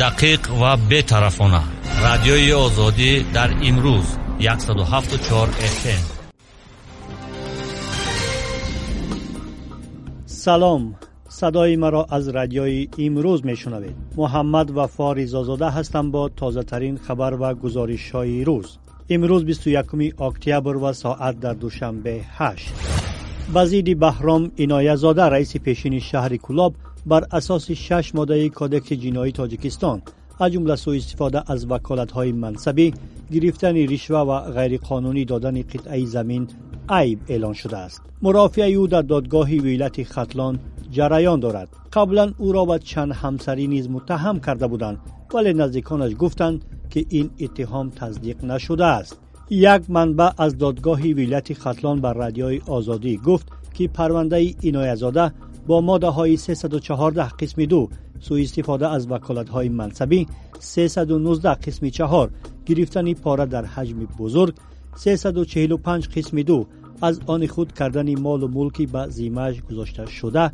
دقیق و بی‌طرفانه رادیوی آزادی در امروز 174 FM سلام. صدای مرا از رادیوی امروز میشنوید. محمد و وفا آزاده هستم با تازه ترین خبر و گزارش های روز. امروز 21 اکتبر و ساعت در دوشنبه 8 وزیر بهرام اینایزاده رئیس پیشین شهر کلاب بر اساس شش ماده کادکس جنایی تاجیکستان از جمله سوء استفاده از وکالت‌های منصبی، گرفتن رشوه و غیر قانونی دادن قطعه زمین عیب اعلان شده است. مرافعه او در دادگاه ویلت خطلان جریان دارد. قبلا او را و چند همسری نیز متهم کرده بودند ولی نزدیکانش گفتند که این اتهام تصدیق نشده است. یک منبع از دادگاه ویلت خطلان بر رادیوی آزادی گفت که پرونده اینایزاده бо моддаҳои 314 қисми ду суистифода аз ваколатҳои мансабӣ 319 қисми чаҳор гирифтани пора дар ҳаҷми бузург 345 қисми ду аз они худ кардани молу мулки ба зимааш гузошташуда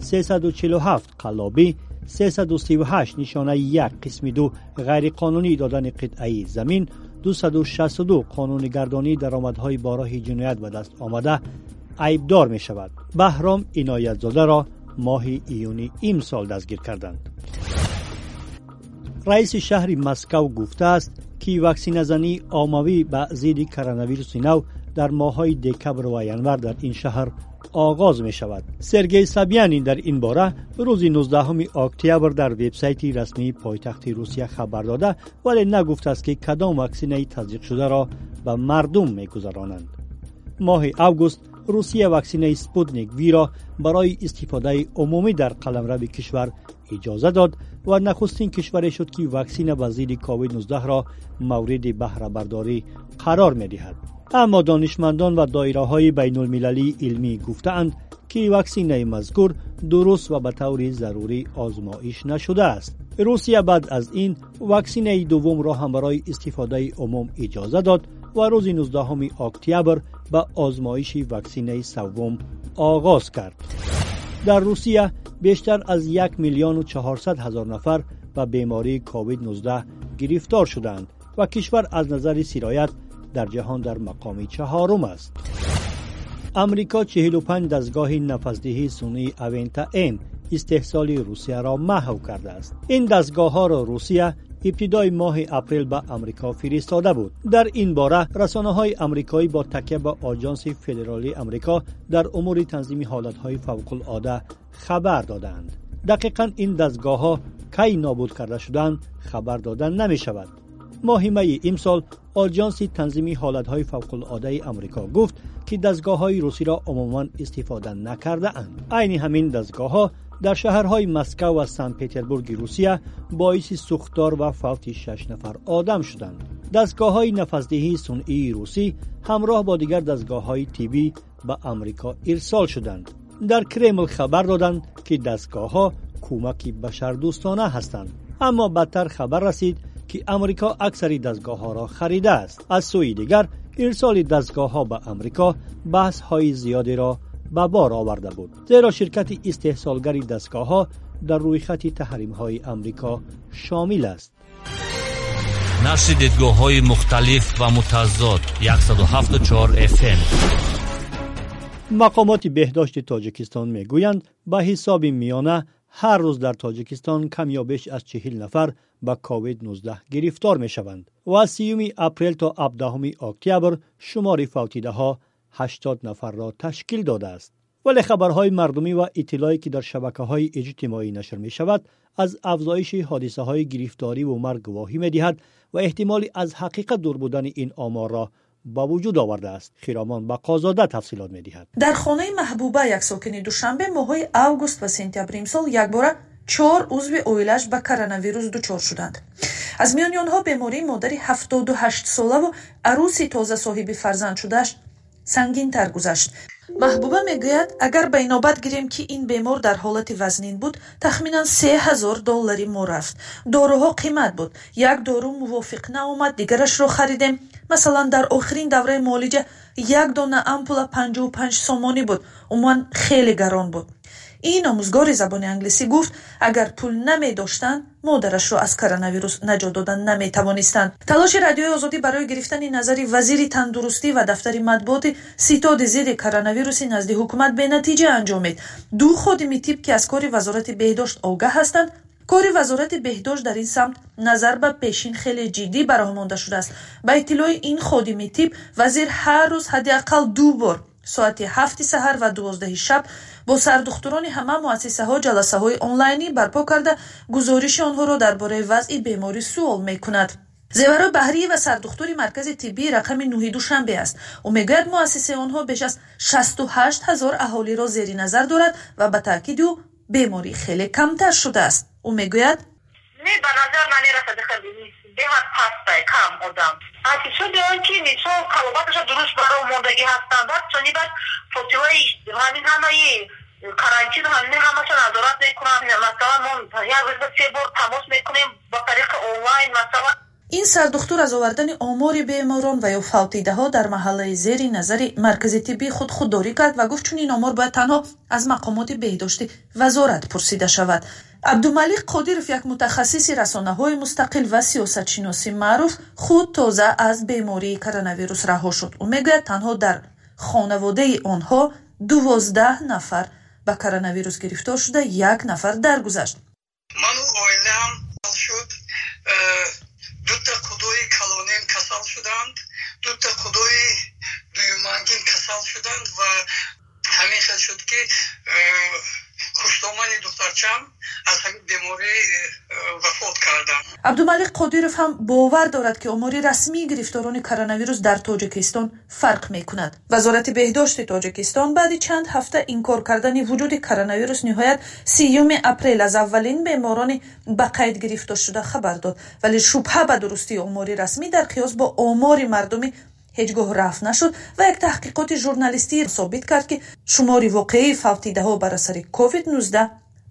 347 қаллобӣ 338 нишонаи як қисми ду ғайриқонунӣ додани қитъаи замин 262 қонунигардонии даромадҳои бо роҳи ҷиноят ба даст омада عیبدار می شود بهرام عنایتزاده را ماه ایونی امسال دستگیر کردند. رئیس شهری مسکو گفته است که وکسین زنی عاموی به کرونا ویروس نو در ماههای دکبر و ینور در این شهر آغاز می شود سرگی سبیانی در این باره روز 19 اکتبر در وبسایت رسمی پایتخت روسیه خبر داده ولی نگفته است که کدام واکسینه تزریق شده را به مردم می میگذرانند. ماه اوگوست روسیه واکسینه اسپوتنیک وی را برای استفاده عمومی در قلمرو کشور اجازه داد و نخستین کشوری شد که واکسن به ضد کووید 19 را مورد بهره برداری قرار می دهد. اما دانشمندان و دایره های بین المللی علمی گفتند که واکسینه مذکور درست و به طور ضروری آزمایش نشده است. روسیه بعد از این واکسینه دوم را هم برای استفاده عموم اجازه داد و روز 19 اکتبر و آزمایش وکسینه سوم آغاز کرد. در روسیه بیشتر از یک میلیون و چهارصد هزار نفر به بیماری کووید 19 گرفتار شدند و کشور از نظر سیرایت در جهان در مقام چهارم است. امریکا 45 دستگاه نفسدهی سونی اوینتا ام استحصال روسیه را محو کرده است این دستگاه ها را روسیه ибтидои моҳи апрел ба амрико фиристода буд дар ин бора расонаҳои амрикоӣ бо такя ба оҷонси федералии амрико дар умури танзими ҳолатҳои фавқулода хабар доданд дақиқан ин дастгоҳҳо кай нобуд карда шуданд хабар дода намешавад моҳи майи имсол оҷонси танзими ҳолатҳои фавқулодаи амрико гуфт ки дастгоҳҳои русиро умуман истифода накардаанд айни ҳамин дастгоҳҳо در شهرهای مسکو و سن پیتربورگ، روسیه باعث سوختار و فوت 6 نفر آدم شدند. دستگاه های نفسدهی سنعی روسی همراه با دیگر دستگاه های تیبی به امریکا ارسال شدند. در کرمل خبر دادند که دستگاه ها کمک بشردوستانه هستند. اما بدتر خبر رسید که امریکا اکثری دستگاه ها را خریده است. از سوی دیگر ارسال دستگاه ها به امریکا بحث های زیادی را به بار آورده بود. زیرا شرکت استحصالگری دستگاه ها در روی خط تحریم های امریکا شامل است. نشر دیدگاه های مختلف و متضاد 174 FM مقامات بهداشت تاجکستان می‌گویند به حساب میانه هر روز در تاجکستان کم یا بیش از چهل نفر به کووید 19 گرفتار می شوند و از سیومی اپریل تا 17 اکتبر شماری فوتیده ها 80 нафарро ташкил додааст вале хабарҳои мардумӣ ва иттилое ки дар шабакаҳои иҷтимоӣ нашр мешавад аз афзоиши ҳодисаҳои гирифториву марг гувоҳӣ медиҳад ва эҳтимоли аз ҳақиқат дур будани ин оморро ба вуҷуд овардааст хиромон бақозода тафсилот медиҳад дар хонаи маҳбуба як сокини душанбе моҳҳои август ва сентябри имсол якбора чор узви оилааш ба коронавирус дучор шуданд аз миёни онҳо бемории модари ҳафтоду ҳаштсолаву арӯси тоза соҳиби фарзанд шудааш гузашт. Маҳбуба мегӯяд агар ба инобат гирем ки ин бемор дар ҳолати вазнин буд тахминан се ҳазор доллари мо рафт. Доруҳо қимат буд. Як дору мувофиқ наомад дигарашро харидем. Масалан дар охирин давраи муолиҷа як дона ампула панҷоу панҷ сомонӣ буд. Умуман хеле гарон буд ин омӯзгори забони англисӣ гуфт агар пул намедоштанд модарашро аз коронавирус наҷот додан наметавонистанд талоши радиои озодӣ барои гирифтани назари вазири тандурустӣ ва дафтари матбуоти ситоди зидди коронавируси назди ҳукумат бенатиҷа анҷомид ду ходими тиб ки аз кори вазорати беҳдошт огаҳ ҳастанд кори вазорати беҳдошт дар ин самт назар ба пешин хеле ҷиддӣ баромонда шудааст ба иттилои ин ходими тиб вазир ҳар рӯз ҳадди ақал ду бор соати ҳафти саҳар ва дувоздаҳи шаб бо сардухтурони ҳама муассисаҳо ҷаласаҳои онлайнӣ барпо карда гузориши онҳоро дар бораи вазъи беморӣ суол мекунад. Зеваро баҳрӣ ва сардухтури маркази тиббии рақами нӯҳи душанбе аст. Ӯ мегӯяд муассисаи онҳо беш аз шасту ҳашт ҳазор аҳолиро зери назар дорад ва ба таъкиди ӯ беморӣ хеле камтар шудааст. Ӯ мегӯяд ба назар намерасад беҳад пастай кам одам. Ҳақиқати он мисол калобаташа дуруст баро мондагӣ ҳастанд баъд сонибад фосилаи ҳамин ҳамаи карантин ҳамин ҳамаша назорат мекунанд масалан мо як рӯза се бор тамос мекунем ба тариқи онлайн масалан ин сардухтур аз овардани омори беморон ва ё фавтидаҳо дар маҳаллаи зери назари маркази тиббии худ худдорӣ кард ва гуфт чунин омор бояд танҳо аз мақомоти беҳдошти вазорат пурсида шавад абдумалик қодиров як мутахассиси расонаҳои мустақил ва сиёсатшиноси маъруф худ тоза аз бемории коронавирус раҳо шуд. Ӯ мегӯяд танҳо дар хонаводаи онҳо дувоздаҳ нафар ба коронавирус гирифтор шуда як нафар даргузашт ману оилаам шуд э, калонем касал шуданд. Дута қудои дуюмангин касал шуданд ва ҳамин хел шуд ки خوشدامن دخترچم از همین بیماری وفات کردم. عبدالملک قادرف هم باور دارد که اموری رسمی گرفتاران کرونا ویروس در تاجیکستان فرق می کند وزارت بهداشت تاجیکستان بعد چند هفته اینکار کردن وجود کرونا ویروس نهایت 3 اپریل از اولین بیماران به قید گرفتار شده خبر داد. ولی شبهه به درستی امور رسمی در قیاس با اموری مردمی ҳеҷ гоҳ рафт нашуд ва як таҳқиқоти журналистӣ собит кард ки шумори воқеии фавтидаҳо бар асари covid-19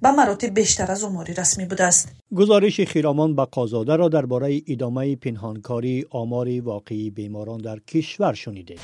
ба маротиб бештар аз омори расмӣ будааст. Гузориши хиромон ба қозодаро дар бораи идомаи пинҳонкории омори воқеии беморон дар кишвар шунидед.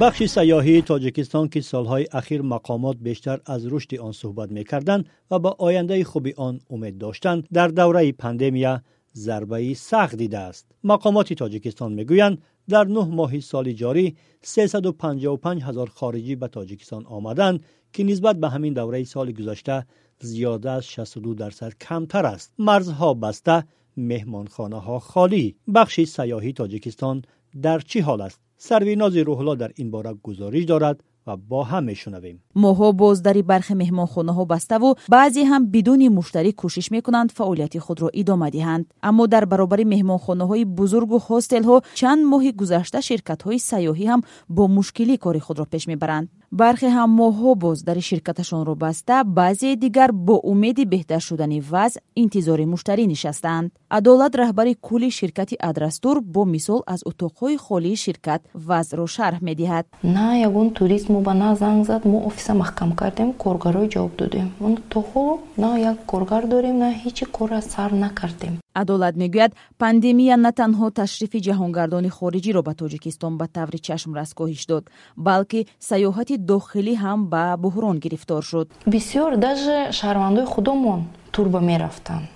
Бахши сайёҳии тоҷикистон ки солҳои ахир мақомот бештар аз рушди он суҳбат мекарданд ва ба ояндаи хуби он умед доштанд дар давраи пандемия зарбаи сахт дидааст. Мақомоти тоҷикистон мегӯянд در نه ماهی سال جاری 355 هزار خارجی به تاجیکستان آمدند که نسبت به همین دوره سال گذشته زیاده از 62 درصد کمتر است. مرزها بسته مهمانخانه ها خالی. بخش سیاهی تاجیکستان در چی حال است؟ سرویناز روحلا در این باره گزارش دارد. Ва бо ҳам мешунавем. Моҳо боздари бархи меҳмонхонаҳо баставу баъзе ҳам бидуни муштарӣ кӯшиш мекунанд фаъолияти худро идома диҳанд. Аммо дар баробари меҳмонхонаҳои бузургу ҳостелҳо чанд моҳи гузашта ширкатҳои сайёҳӣ ҳам бо мушкилӣ кори худро пеш мебаранд бархе ҳам моҳҳо боздари ширкаташонро баста баъзеи дигар бо умеди беҳтар шудани вазъ интизори муштарӣ нишастаанд адолат раҳбари кулли ширкати адрастур бо мисол аз утоқҳои холии ширкат вазъро шарҳ медиҳад. На ягон турист мо ба на занг зад мо офиса маҳкам кардем коргаро ҷавоб додем. То ҳоло на як коргар дорем на ҳечи корра сар накардем адолат мегӯяд пандемия на танҳо ташрифи ҷаҳонгардони хориҷиро ба тоҷикистон ба таври чашмрас коҳиш дод балки саёҳати дохилӣ ҳам ба буҳрон гирифтор шуд. Бисёр даже шаҳрвандои худомон турба мерафтанд.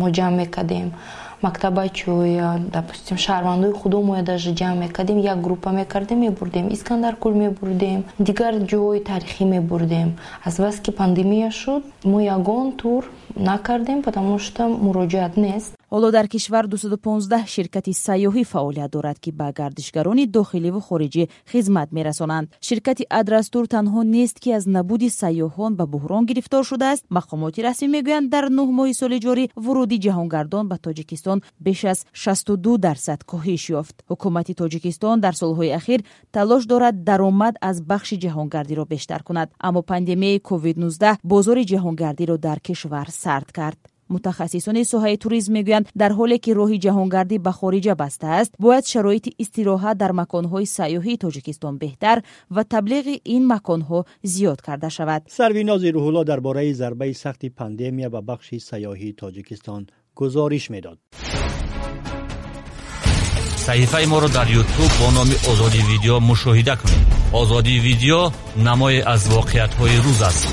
Мо ҷамъ мекардем мактабачӯ я допустим шаҳрвандои худомон даже ҷамъ мекардем як группа мекардем мебурдем. Искандаркӯл мебурдем дигар ҷойҳои таърихӣ мебурдем. Азбасе ки пандемия шуд мо ягон тур накардем потому что муроҷиат нест ҳоло дар кишвар 215 ширкати сайёҳӣ фаъолият дорад ки ба гардишгарони дохиливу хориҷӣ хизмат мерасонанд. Ширкати адрастур танҳо нест ки аз набуди сайёҳон ба буҳрон гирифтор шудааст. Мақомоти расмӣ мегӯянд дар нӯҳ моҳи соли ҷорӣ вуруди ҷаҳонгардон ба тоҷикистон беш аз 62 дарсад коҳиш ёфт. Ҳукумати тоҷикистон дар солҳои ахир талош дорад даромад аз бахши ҷаҳонгардиро бештар кунад. Аммо пандемияи covid-19 бозори ҷаҳонгардиро дар кишвар сард кард мутахассисони соҳаи туризм мегӯянд дар ҳоле ки роҳи ҷаҳонгардӣ ба хориҷа бастааст бояд шароити истироҳат дар маконҳои сайёҳии тоҷикистон беҳтар ва таблиғи ин маконҳо зиёд карда шавад. Сарвинози рӯҳулло дар бораи зарбаи сахти пандемия ба бахши сайёҳии тоҷикистон гузориш медод. Саҳифаи моро дар ютуб бо номи озодӣ видео мушоҳида кунед. Озодӣ видео намое аз воқеиятҳои рӯз аст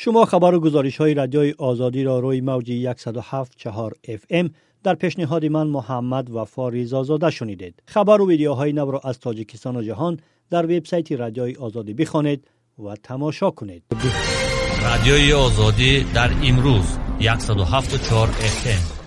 شما خبر و گزارش های رادیوی آزادی را روی موج 107.4 FM در پیشنهاد من محمد وفا رضازاده شنیدید. خبر و ویدیوهای نو را از تاجیکستان و جهان در وبسایت رادیوی آزادی بخوانید و تماشا کنید. رادیوی آزادی در امروز 107.4 FM